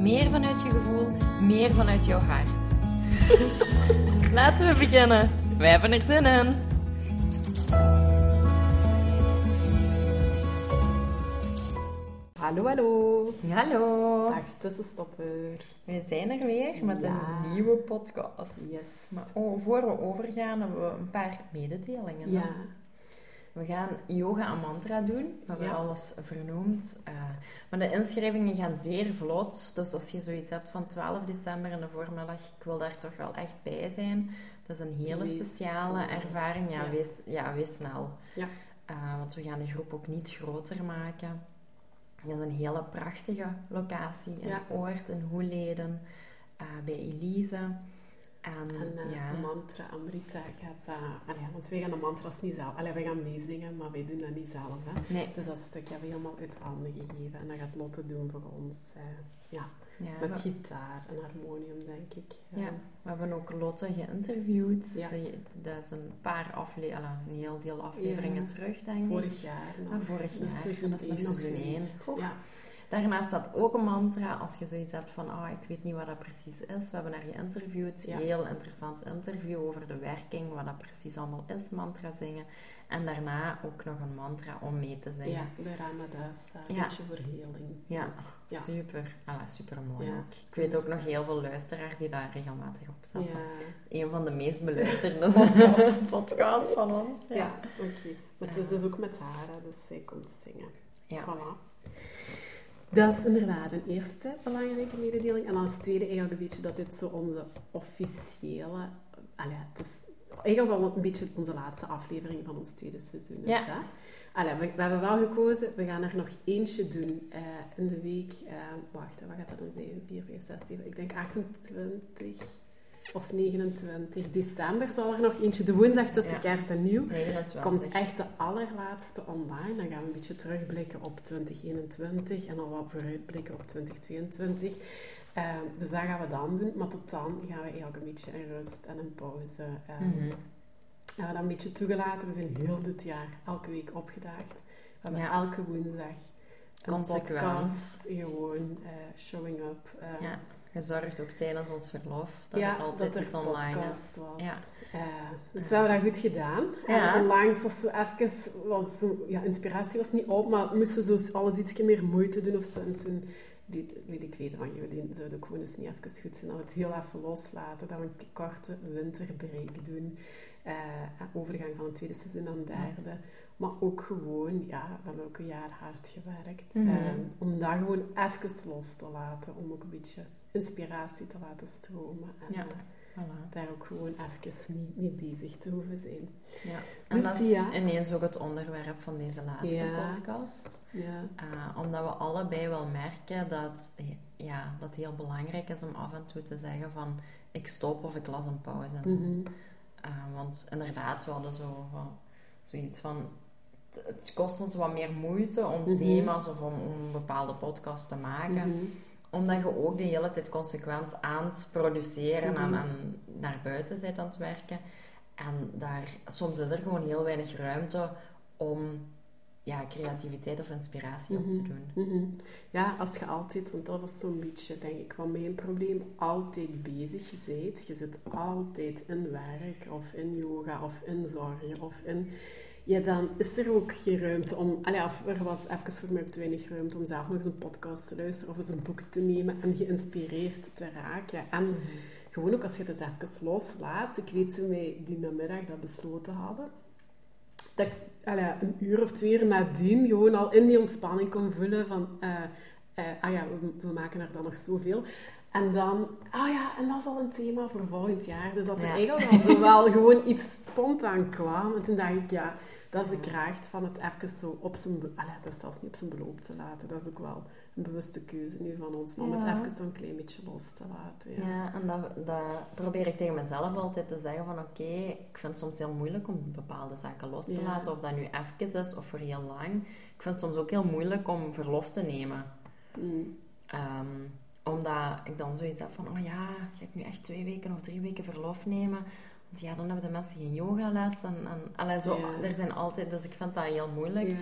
meer vanuit je gevoel, meer vanuit jouw hart. Laten we beginnen. Wij hebben er zin in. Hallo, hallo. Hallo. Dag tussenstopper. We zijn er weer met Ja. een nieuwe podcast. Yes. Maar oh, voor we overgaan hebben we een paar mededelingen. Ja, We gaan yoga en mantra doen. We hebben Ja. alles vernoemd. Eh, maar de inschrijvingen gaan zeer vlot. Dus als je zoiets hebt van 12 december in de voormiddag, ik wil daar toch wel echt bij zijn. Dat is een hele speciale ervaring. Ja, Ja. Wees, ja, wees snel. Ja. Eh, want we gaan de groep ook niet groter maken. Het is een hele prachtige locatie in Ja. Oort, in Hoeleden, eh, bij Elise. En, en eh, ja, mantra, Amrita gaat dat... allee, want wij gaan de mantras niet zelf... Allee, wij gaan meezingen, maar wij doen dat niet zelf, hè. nee, Dus dat stuk hebben we helemaal uit handen gegeven. En dat gaat Lotte doen voor ons. eh, ja, ja, met we- gitaar en harmonium, denk ik. Ja, we hebben ook Lotte geïnterviewd. Die- dat is een paar afleveringen, een heel deel afleveringen terug, denk ik. vorig jaar nog. Ah, vorig jaar, dat is nog één seizoen. Ja. Daarnaast staat ook een mantra, als je zoiets hebt van, ah, ik weet niet wat dat precies is. We hebben haar geïnterviewd, Ja. heel interessant interview over de werking, wat dat precies allemaal is, mantra zingen. En daarna ook nog een mantra om mee te zingen. ja, de Ramadas, een Ja. beetje voor heling. Ja, Dus, ja. super. Super mooi Ja. ook. Ik weet ook nog heel veel luisteraars die daar regelmatig op zetten. Een van de meest beluisterde podcast, podcast van ons. ja. oké. Maar het is dus ook met haar, dus zij komt zingen. Ja. Voilà. Dat is inderdaad een eerste belangrijke mededeling. En als tweede eigenlijk een beetje dat dit zo onze officiële... Allee, het is eigenlijk wel een beetje onze laatste aflevering van ons tweede seizoen. Ja. Is, hè? Allee, we, we hebben wel gekozen, we gaan er nog eentje doen eh, in de week. eh, wacht, wat gaat dat dan zijn? 4, 5, 6, 7, ik denk 28 of 29 december zal er nog eentje. De woensdag tussen Ja. kerst en nieuw. 29. Komt echt de allerlaatste online. Dan gaan we een beetje terugblikken op 2021 en dan wat vooruitblikken op 2022. Eh, dus dat gaan we dan doen. Maar tot dan gaan we eigenlijk een beetje in rust en in pauze. eh, Mhm. Hebben we dat een beetje toegelaten. We zijn heel dit jaar elke week opgedaagd. We hebben Ja. elke woensdag een Consequent. podcast. Gewoon eh, showing up. eh, Ja, gezorgd ook tijdens ons verlof dat ja, er altijd dat er iets online is. was. Ja. Dus we hebben dat goed gedaan. Ja. En onlangs was zo even, was zo, ja, inspiratie was niet op, maar moesten we zo alles iets meer moeite doen of zo. En toen liet, liet ik weten van, jullie zouden ook gewoon eens niet even goed zijn, dat we het heel even loslaten, dat we een korte winterbreak doen. Eh, overgang van het tweede seizoen naar het derde. Maar ook gewoon, ja, we hebben ook een jaar hard gewerkt. Mhm. eh, om dat gewoon even los te laten, om ook een beetje inspiratie te laten stromen. En, Ja. eh, Voilà. daar ook gewoon even niet mee bezig te hoeven zijn. Ja. En Dus dat is ja. ineens ook het onderwerp van deze laatste Ja. podcast. Ja. Eh, omdat we allebei wel merken dat, ja, dat het heel belangrijk is om af en toe te zeggen van ik stop of ik las een pauze. Mhm. Eh, want inderdaad, we hadden zo van, zoiets van... Het, kost ons wat meer moeite om Mhm. thema's of om, om een bepaalde podcast te maken. Mhm. Omdat je ook de hele tijd consequent aan het produceren en, Mhm. en naar buiten bent aan het werken. En daar, soms is er gewoon heel weinig ruimte om ja, creativiteit of inspiratie op te Mhm. doen. Mhm. Ja, als je altijd, want dat was zo'n beetje, denk ik, wat mijn probleem, altijd bezig bent. Je zit altijd in werk, of in yoga, of in zorgen, of in... Ja, dan is er ook geen ruimte om... Allee, er was even voor mij ook te weinig ruimte om zelf nog eens een podcast te luisteren, of eens een boek te nemen en geïnspireerd te raken. En gewoon ook als je het eens even loslaat. Ik weet ze mij die namiddag dat besloten hadden. Dat ik allee, een uur of twee uur nadien gewoon al in die ontspanning kon voelen van... eh, eh, ah ja, we, we maken er dan nog zoveel. En dan, ah ja, en dat is al een thema voor volgend jaar. Dus dat er Ja. eigenlijk al zo wel gewoon iets spontaan kwam. En toen dacht ik, ja, Dat is de kracht van het even zo op zijn... Allee, dat is zelfs niet op zijn beloop te laten. Dat is ook wel een bewuste keuze nu van ons. Maar om het even zo'n klein beetje los te laten. Ja, ja en dat, dat probeer ik tegen mezelf altijd te zeggen van... Oké, ik vind het soms heel moeilijk om bepaalde zaken los te laten. Of dat nu even is of voor heel lang. Ik vind het soms ook heel moeilijk om verlof te nemen. Mm. Ehm, omdat ik dan zoiets heb van... Oh ja, ga ik nu echt twee weken of drie weken verlof nemen ja, dan hebben de mensen geen yogales. En, en allee, zo, er zijn altijd, dus ik vind dat heel moeilijk.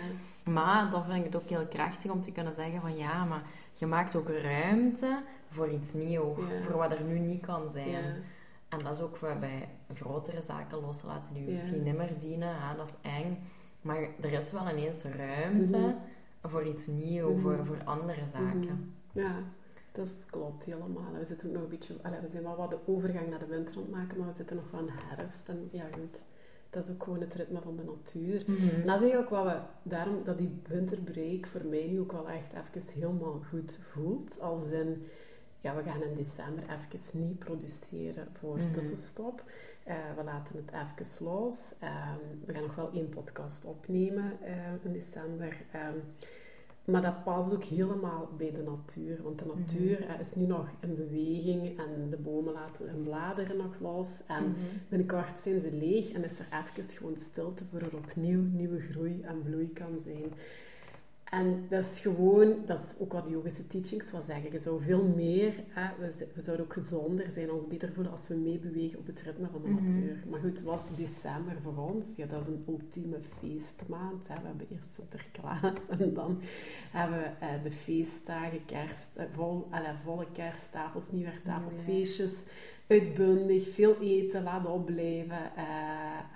Maar dan vind ik het ook heel krachtig om te kunnen zeggen van ja, maar je maakt ook ruimte voor iets nieuws. Voor wat er nu niet kan zijn. En dat is ook voor bij grotere zaken loslaten die misschien niet meer dienen. Hè, dat is eng. Maar er is wel ineens ruimte mhm. voor iets nieuws, mhm. voor, voor andere zaken. Mhm. Ja. Dat klopt helemaal. We zitten ook nog een beetje... We zijn wel wat de overgang naar de winter aan het maken, maar we zitten nog van herfst. En ja, goed. Dat is ook gewoon het ritme van de natuur. Mhm. En dat is ook wat we... Daarom dat die winterbreak voor mij nu ook wel echt even helemaal goed voelt. Als in... Ja, we gaan in december even niet produceren voor mm tussenstop. Uh, we laten het even los. Ehm, we gaan nog wel één podcast opnemen uh, in december. Maar dat past ook helemaal bij de natuur. Want de mhm. natuur mm is nu nog in beweging en de bomen laten hun bladeren nog los. En mm -hmm. binnenkort zijn ze leeg en is er even gewoon stilte voor er opnieuw nieuwe groei en bloei kan zijn. En dat is gewoon, dat is ook wat de yogische teachings wel zeggen. Je zou veel meer, hè, we, we, zouden ook gezonder zijn, ons beter voelen als we meebewegen op het ritme van de mhm. natuur. Maar goed, was december voor ons? Ja, dat is een ultieme feestmaand. Hè. We hebben eerst Sinterklaas en dan hebben we eh, de feestdagen, kerst, eh, vol, alle, volle kersttafels, nieuwjaartafels, feestjes uitbundig, veel eten, laten opblijven. Uh,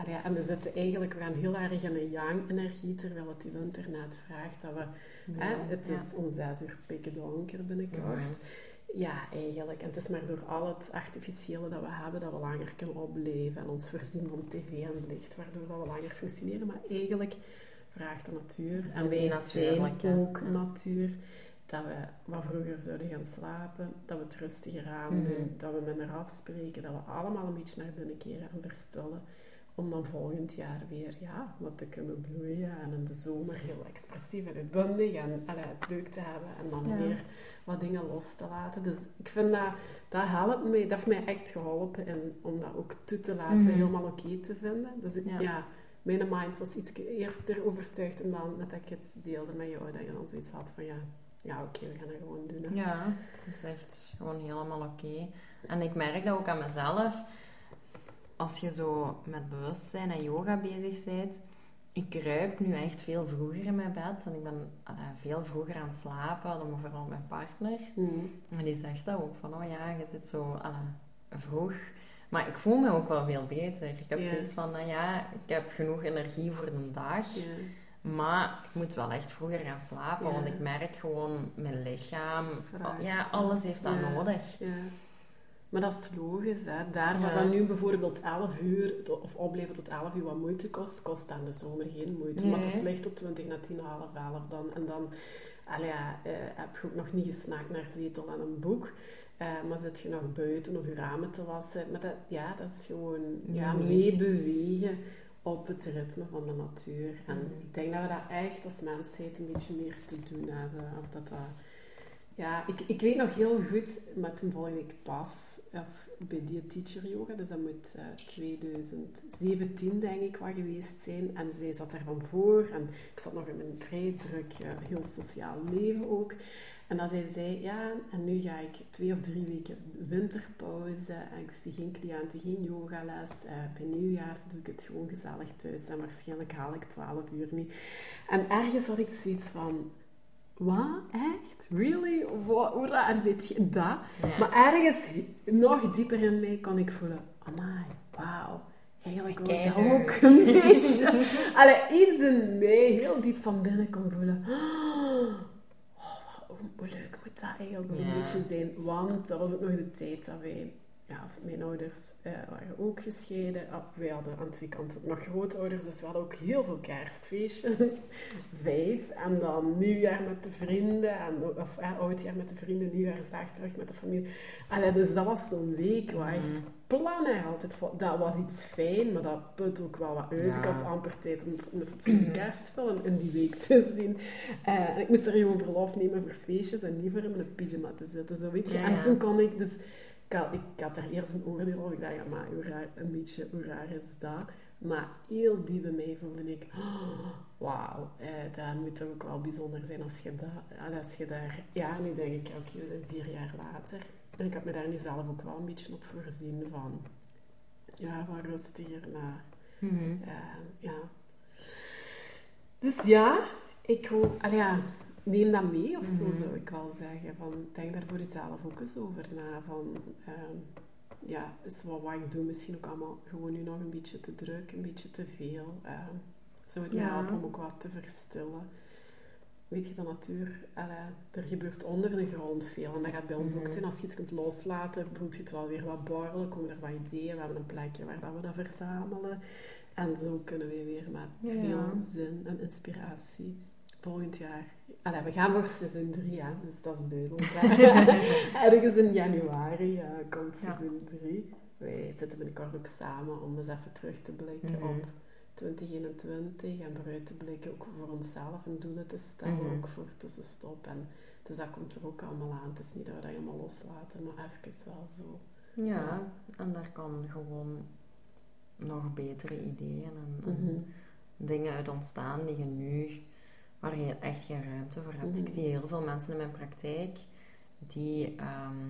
ja, en we zitten eigenlijk, we gaan heel erg in een yang-energie, terwijl het die winter net vraagt dat we... hè, het is om zes uur pikken donker binnenkort. Ja, eigenlijk. En het is maar door al het artificiële dat we hebben, dat we langer kunnen opblijven en ons voorzien van tv en licht, waardoor dat we langer functioneren. Maar eigenlijk vraagt de natuur. En wij zijn ook natuur dat we wat vroeger zouden gaan slapen, dat we het rustiger aan doen, mhm. dat we minder afspreken, dat we allemaal een beetje naar binnen keren en verstellen. Om dan volgend jaar weer ja, wat te kunnen bloeien en in de zomer heel expressief en uitbundig en allee, het leuk te hebben en dan weer wat dingen los te laten. Dus ik vind dat, dat helpt mij, dat heeft mij echt geholpen in, om dat ook toe te laten, mhm. helemaal oké te vinden. Dus ik, ja. mijn mind was iets eerder overtuigd en dan met dat ik het deelde met jou, dat je dan zoiets had van ja, ja, oké, we gaan dat gewoon doen. Ja, dat is echt gewoon helemaal oké. En ik merk dat ook aan mezelf. Als je zo met bewustzijn en yoga bezig bent, ik kruip nu echt veel vroeger in mijn bed. En ik ben veel vroeger aan het slapen dan vooral mijn partner. Mm. En die zegt dat ook, van oh ja, je zit zo vroeg. Maar ik voel me ook wel veel beter. Ik heb zoiets van, nou ja, ik heb genoeg energie voor de dag. Maar ik moet wel echt vroeger gaan slapen, want ik merk gewoon mijn lichaam, ja, alles heeft dat nodig. Ja. Maar dat is logisch, hè. Daar waar dan nu bijvoorbeeld 11 uur, of opblijven tot 11 uur wat moeite kost, kost aan de zomer geen moeite. Maar het is licht tot 20 na 10, half 11 dan. En dan ja, eh, heb je ook nog niet gesnaakt naar zetel en een boek. Uh, maar zit je nog buiten of je ramen te wassen. Maar dat, ja, dat is gewoon ja, meebewegen op het ritme van de natuur. En mm. ik denk dat we dat echt als mensheid een beetje meer te doen hebben. Of dat dat... Ja, ik, ik weet nog heel goed, met toen volgde ik pas of bij die teacher yoga, dus dat moet uh, eh, 2017 denk ik wat geweest zijn. En zij zat er van voor en ik zat nog in een vrij druk, uh, heel sociaal leven ook. En dan zei zij, ja, en nu ga ik twee of drie weken winterpauze. En ik zie geen cliënten, geen yogales. Uh, bij nieuwjaar doe ik het gewoon gezellig thuis. En waarschijnlijk haal ik twaalf uur niet. En ergens had ik zoiets van... Wat? Echt? Really? hoe raar zit je dat? Maar ergens nog dieper in mij kon ik voelen... Amai, wauw. Eigenlijk wil ik dat ook een beetje... Allee, iets in mij heel diep van binnen kon voelen hoe leuk moet dat eigenlijk een beetje zijn? Want dat was ook nog de tijd dat wij ja, mijn ouders uh, waren ook gescheiden. Uh, wij hadden aan twee kanten ook nog grootouders, dus we hadden ook heel veel kerstfeestjes. Vijf. En dan nieuwjaar met de vrienden, en, of uh, oudjaar met de vrienden, nieuwjaarsdag terug met de familie. Allee, dus dat was zo'n week waar echt mhm. plannen altijd Dat was iets fijn, maar dat put ook wel wat uit. Ik had amper tijd om een fatsoenlijke kerstfilm in die week te zien. Uh, ik moest er gewoon verlof nemen voor feestjes en niet voor in mijn pyjama te zitten. Zo weet je. En toen kon ik dus ik had, ik had er eerst een oordeel over. Ik dacht, ja, maar hoe raar, een beetje, hoe raar is dat? Maar heel diep bij mij voelde ik, oh, wauw, eh, dat moet toch ook wel bijzonder zijn als je, dat, als je daar... Ja, nu denk ik, oké, we zijn vier jaar later. En ik heb me daar nu zelf ook wel een beetje op voorzien van, ja, van rustiger naar. Mm ja. Dus ja, ik hoop, ja, neem dat mee of zo, mhm. zou ik wel zeggen. Van, denk daar voor jezelf ook eens over na. Van, uh, ja, is wat, wat ik doe misschien ook allemaal gewoon nu nog een beetje te druk, een beetje te veel. Uh, zou het me helpen om ook wat te verstillen. Weet je, de natuur, er gebeurt onder de grond veel. En dat gaat bij ons ook mhm. zijn. Als je iets kunt loslaten, voelt je het wel weer wat borrelen. Komen er wat ideeën. We hebben een plekje waar dat we dat verzamelen. En zo kunnen we weer met veel zin en inspiratie volgend jaar. Allee, we gaan voor seizoen 3, dus dat is duidelijk. Ergens in januari uh, komt seizoen 3. Wij zitten binnenkort ook samen om eens even terug te blikken mm -hmm. op 2021 en vooruit te blikken ook voor onszelf en doelen te stellen, mm -hmm. ook voor tussenstop. En, dus dat komt er ook allemaal aan. Het is niet dat we dat helemaal loslaten, maar even wel zo. Ja, en daar kan gewoon nog betere ideeën en, en mhm. dingen uit ontstaan die je nu waar je echt geen ruimte voor hebt. Ik mhm. zie heel veel mensen in mijn praktijk die ehm,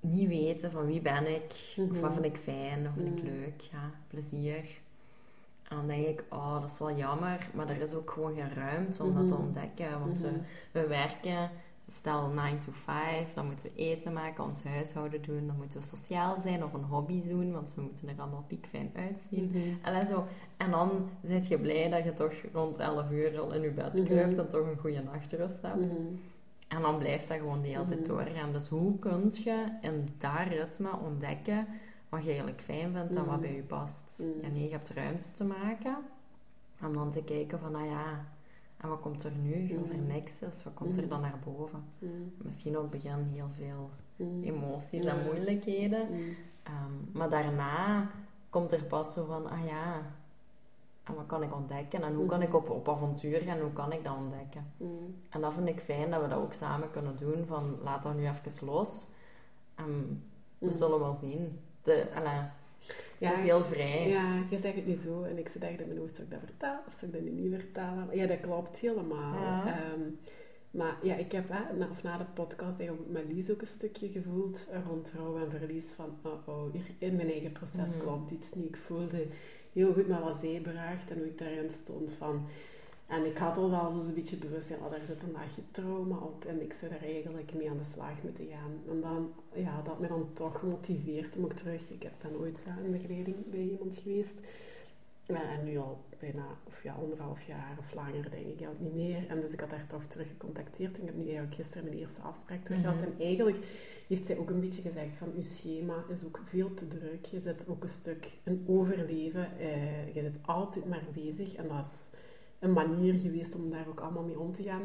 niet weten van wie ben ik, of wat mhm. vind ik fijn, of vind ik mhm. leuk, ja, plezier. En dan denk ik, oh, dat is wel jammer, maar er is ook gewoon geen ruimte om dat te ontdekken. Want we, we werken stel 9 to 5, dan moeten we eten maken, ons huishouden doen, dan moeten we sociaal zijn of een hobby doen, want ze moeten er allemaal piekfijn uitzien. Mm en, zo. en dan zit je blij dat je toch rond 11 uur al in je bed mhm. kruipt en toch een goede nachtrust hebt. Mhm. En dan blijft dat gewoon de hele tijd mhm. doorgaan. Dus hoe kun je in dat ritme ontdekken wat je eigenlijk fijn vindt en wat bij je past? Nee, je hebt ruimte te maken om dan te kijken van, nou ja, en wat komt er nu? Als er mm. niks is, wat komt er mm. dan naar boven? Mm. Misschien op het begin heel veel emoties en moeilijkheden. Ehm, maar daarna komt er pas zo van, ah ja, en wat kan ik ontdekken? En hoe kan ik op, op avontuur gaan? Hoe kan ik dat ontdekken? En dat vind ik fijn dat we dat ook samen kunnen doen. Van, laat dat nu even los. En we zullen wel zien. De, ja, het is heel vrij. Ja, je zegt het nu zo en ik zit echt in mijn hoofd, zou ik dat vertalen of zou ik dat nu niet vertalen? Ja, dat klopt helemaal. Ehm, maar ja, ik heb hè, na, of na de podcast eigenlijk met Lies ook een stukje gevoeld rond rouw en verlies van, oh, oh hier in mijn eigen proces mm. klopt iets niet. Ik voelde heel goed met wat zij bracht en hoe ik daarin stond van en ik had al wel zo'n beetje bewust, ja, daar zit een laagje trauma op en ik zou er eigenlijk mee aan de slag moeten gaan. En dan, ja, dat me dan toch gemotiveerd om ook terug, ik heb dan ooit een begeleiding bij iemand geweest. en nu al bijna, of ja, anderhalf jaar of langer denk ik ook niet meer. En dus ik had haar toch terug gecontacteerd en ik heb nu eigenlijk gisteren mijn eerste afspraak terug gehad. Mhm. En eigenlijk heeft zij ook een beetje gezegd van, uw schema is ook veel te druk. Je zit ook een stuk in overleven. Eh, je zit altijd maar bezig en dat is een manier geweest om daar ook allemaal mee om te gaan.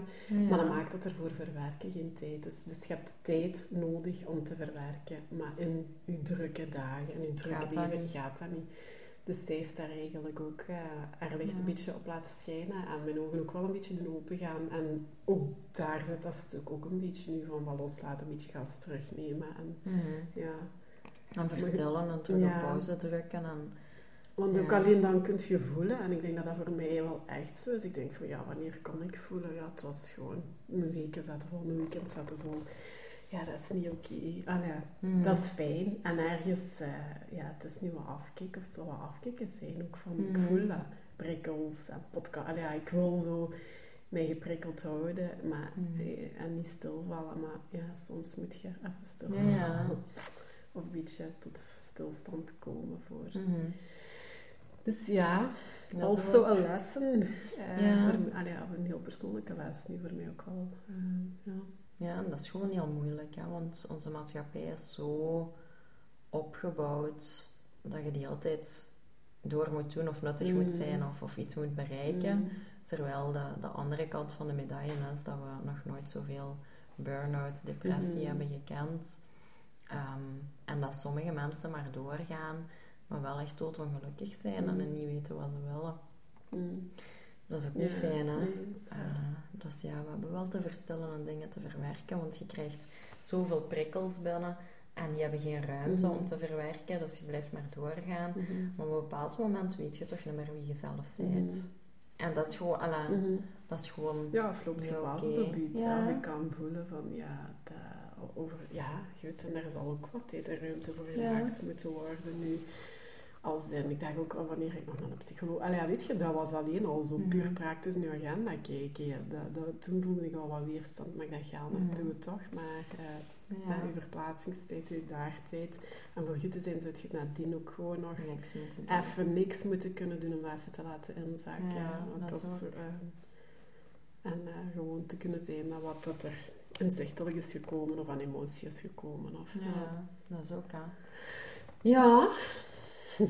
Maar dat maakt dat er voor verwerken geen tijd is. Dus je hebt tijd nodig om te verwerken. Maar in je drukke dagen, in je drukke leven, gaat dat niet. Dus zij heeft daar eigenlijk ook uh, haar licht een beetje op laten schijnen. En mijn ogen ook wel een beetje doen open gaan. En ook daar zit dat stuk ook een beetje nu van wat loslaten, een beetje gas terugnemen. En, mhm. ja. en verstellen en terug op pauze drukken. En want ook alleen dan kun je voelen. En ik denk dat dat voor mij wel echt zo is. Ik denk van ja, wanneer kan ik voelen? Ja, het was gewoon mijn weken zaten vol, mijn weekend zaten vol. Ja, dat is niet oké. Okay. Mm. Dat is fijn. En ergens, uh, ja, het is nu wat afkicken. Of het zal wat afkicken zijn. Ook van, ik mm. voel dat. Prikkels en podcast. Ja, ik wil zo mij geprikkeld houden. Maar, mm. eh, en niet stilvallen. Maar ja, soms moet je even stilvallen. Ja. Of een beetje tot stilstand komen voor... Mm-hmm. Dus ja, ja also een lessen. Uh, ja. Voor, een heel persoonlijke les nu voor mij ook al. Uh, ja. ja, en dat is gewoon heel moeilijk, hè, want onze maatschappij is zo opgebouwd dat je die altijd door moet doen of nuttig moet Mm. zijn of, of iets moet bereiken. Mm. Terwijl de, de andere kant van de medaille is dat we nog nooit zoveel burn-out, depressie Mhm. hebben gekend. Ehm, en dat sommige mensen maar doorgaan, maar wel echt doodongelukkig zijn en Mhm. niet weten wat ze willen. Mm. Dat is ook niet Ja, fijn, hè? nee, dat is. Eh, dus ja, we hebben wel te verschillende dingen te verwerken, want je krijgt zoveel prikkels binnen en die hebben geen ruimte Mhm. om te verwerken, dus je blijft maar doorgaan. Mhm. Maar op een bepaald moment weet je toch niet meer wie je zelf bent. Mhm. En dat is gewoon, alla, Mhm. dat is gewoon... Ja, of loopt je Ja, vast op iets. Ja. Ja. Je kan voelen van, ja, dat, over, ja, goed, en er zal ook wat tijd en ruimte voor Ja. gemaakt moeten worden nu. Als ik dacht ook al wanneer ik nog naar een psycholoog... Allee, weet je, dat was alleen al zo Mhm. puur praktisch in je agenda kijken. Ja, dat, dat, toen voelde ik al wat weerstand, maar ik dacht, ja, Mhm. dat doe het toch. Maar eh Ja, met je verplaatsingstijd, je daartijd. En voor goed te zijn, zou je nadien ook gewoon nog niks moeten doen. even niks moeten kunnen doen om dat even te laten inzakken. Ja, Ja, want dat is ehm, en eh, gewoon te kunnen zijn met wat dat er inzichtelijk is gekomen of aan emotie is gekomen. Of, Ja, dat is ook, hè. ja.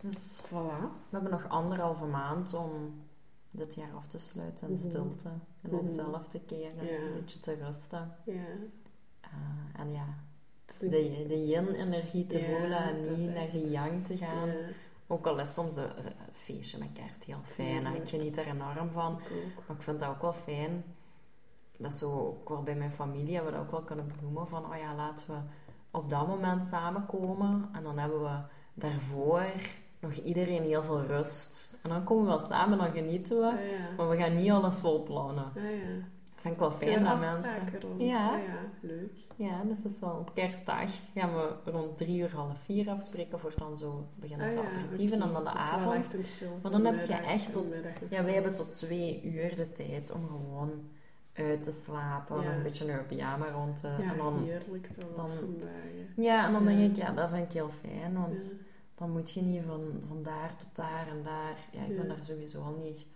Dus voilà. we hebben nog anderhalve maand om dit jaar af te sluiten in Mhm. stilte. En Mhm. onszelf te keren, Ja. een beetje te rusten. Ja. Eh, en ja, de, de yin-energie te Ja, voelen en niet naar de yang te gaan. Ja, Ook al is soms een, een feestje met kerst heel fijn. Ik geniet er enorm van. ik. Maar ik vind dat ook wel fijn. Dat zo, ook wel bij mijn familie hebben we dat ook wel kunnen benoemen. Van, oh ja, laten we op dat moment samenkomen. En dan hebben we daarvoor nog iedereen heel veel rust. En dan komen we wel samen, dan genieten we. Ah, ja. Maar we gaan niet alles vol plannen. Ah, ja. Vind ik wel fijn dat mensen... rond. Ja. Ah, ja, leuk. Ja, dus dat is wel op kerstdag gaan we rond drie uur, half vier afspreken voor dan zo beginnen Ah, te ja, aperitieven en dan de avond. Maar dan heb je echt tot- Ja, wij hebben tot twee uur de tijd om gewoon uit te slapen, Ja. een beetje je pyjama rond te... Ja, en dan, heerlijk toch dan- ja, en dan Ja. denk ik, ja, dat vind ik heel fijn, want Ja. dan moet je niet van, van daar tot daar en daar. Ja, ik ben daar sowieso al niet...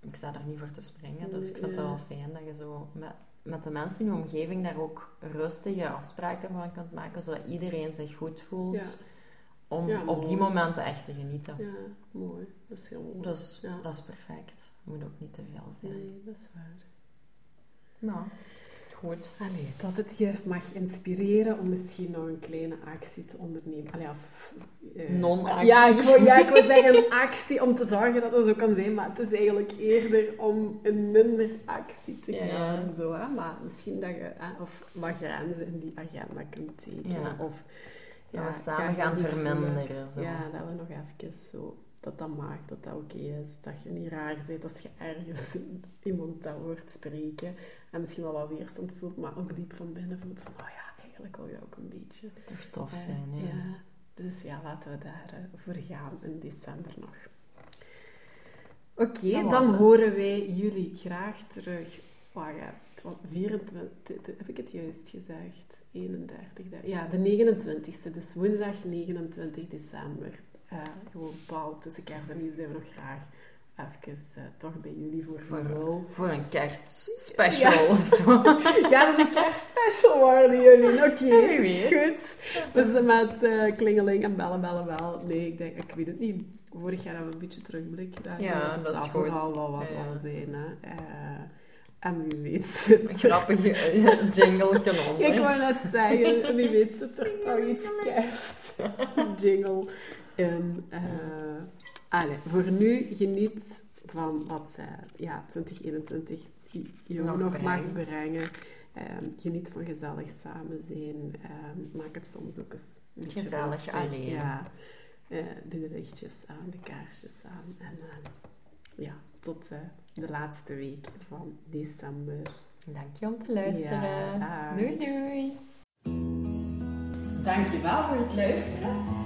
Ik sta daar niet voor te springen, dus ik vind het wel fijn dat je zo met, met de mensen in je omgeving daar ook rustige afspraken van kunt maken, zodat iedereen zich goed voelt om op die momenten echt te genieten. Ja, mooi. Dat is heel mooi. Dus Ja. dat is perfect. Het moet ook niet te veel zijn. Nee, dat is waar. Nou, goed. Allee, dat het je mag inspireren om misschien nog een kleine actie te ondernemen. Allee, of, eh, Non-actie. Ja, ik wil, ja, ik wil zeggen een actie om te zorgen dat het zo kan zijn, maar het is eigenlijk eerder om een minder actie te Ja. gaan. Zo, hè? Maar misschien dat je eh, of wat grenzen in die agenda kunt tekenen. Ja. Of, Dat we samen gaan verminderen. Zo. Ja, dat we nog even zo... Dat dat mag, dat dat oké is. Dat je niet raar bent als je ergens iemand dat hoort spreken. En misschien wel wat weerstand voelt, maar ook diep van binnen voelt van... Oh ja, eigenlijk wil je ook een beetje. Toch tof eh, zijn, hè? ja. Dus ja, laten we daar eh, voor gaan in december nog. Oké, dan het. horen wij jullie graag terug. Wacht, ja, het was 24, heb ik het juist gezegd? 31, da- ja, de 29e, dus woensdag 29 december. Eh, gewoon pal tussen kerst en nieuw zijn we nog graag even eh, toch bij jullie voor Voor- Row. Voor een kerstspecial of zo. Er een kerstspecial worden, jullie? Oké, Wie is goed. We zijn met eh, klingeling en bellen, bellen, wel. Nee, ik denk, ik weet het niet. Vorig jaar hebben we een beetje terugblikken. Daar Ja, het dat is goed. vooral wel wat Ja. al zijn. Hè. Eh, en wie weet zit Een er... grappige jingle kanon. Ik wou net zeggen, wie weet zit er toch iets kerst. Jingle in. Allee, voor nu geniet van wat eh, ja, 2021 jou Nog nog, mag brengen. Ehm, geniet van gezellig samen zijn. Ehm, maak het soms ook eens een beetje Gezellig rustig. alleen. Ja. Eh, doe de lichtjes aan, de kaarsjes aan. En eh, ja, tot de laatste week van december. Dank je om te luisteren. Ja, doei doei. Dankjewel voor het luisteren.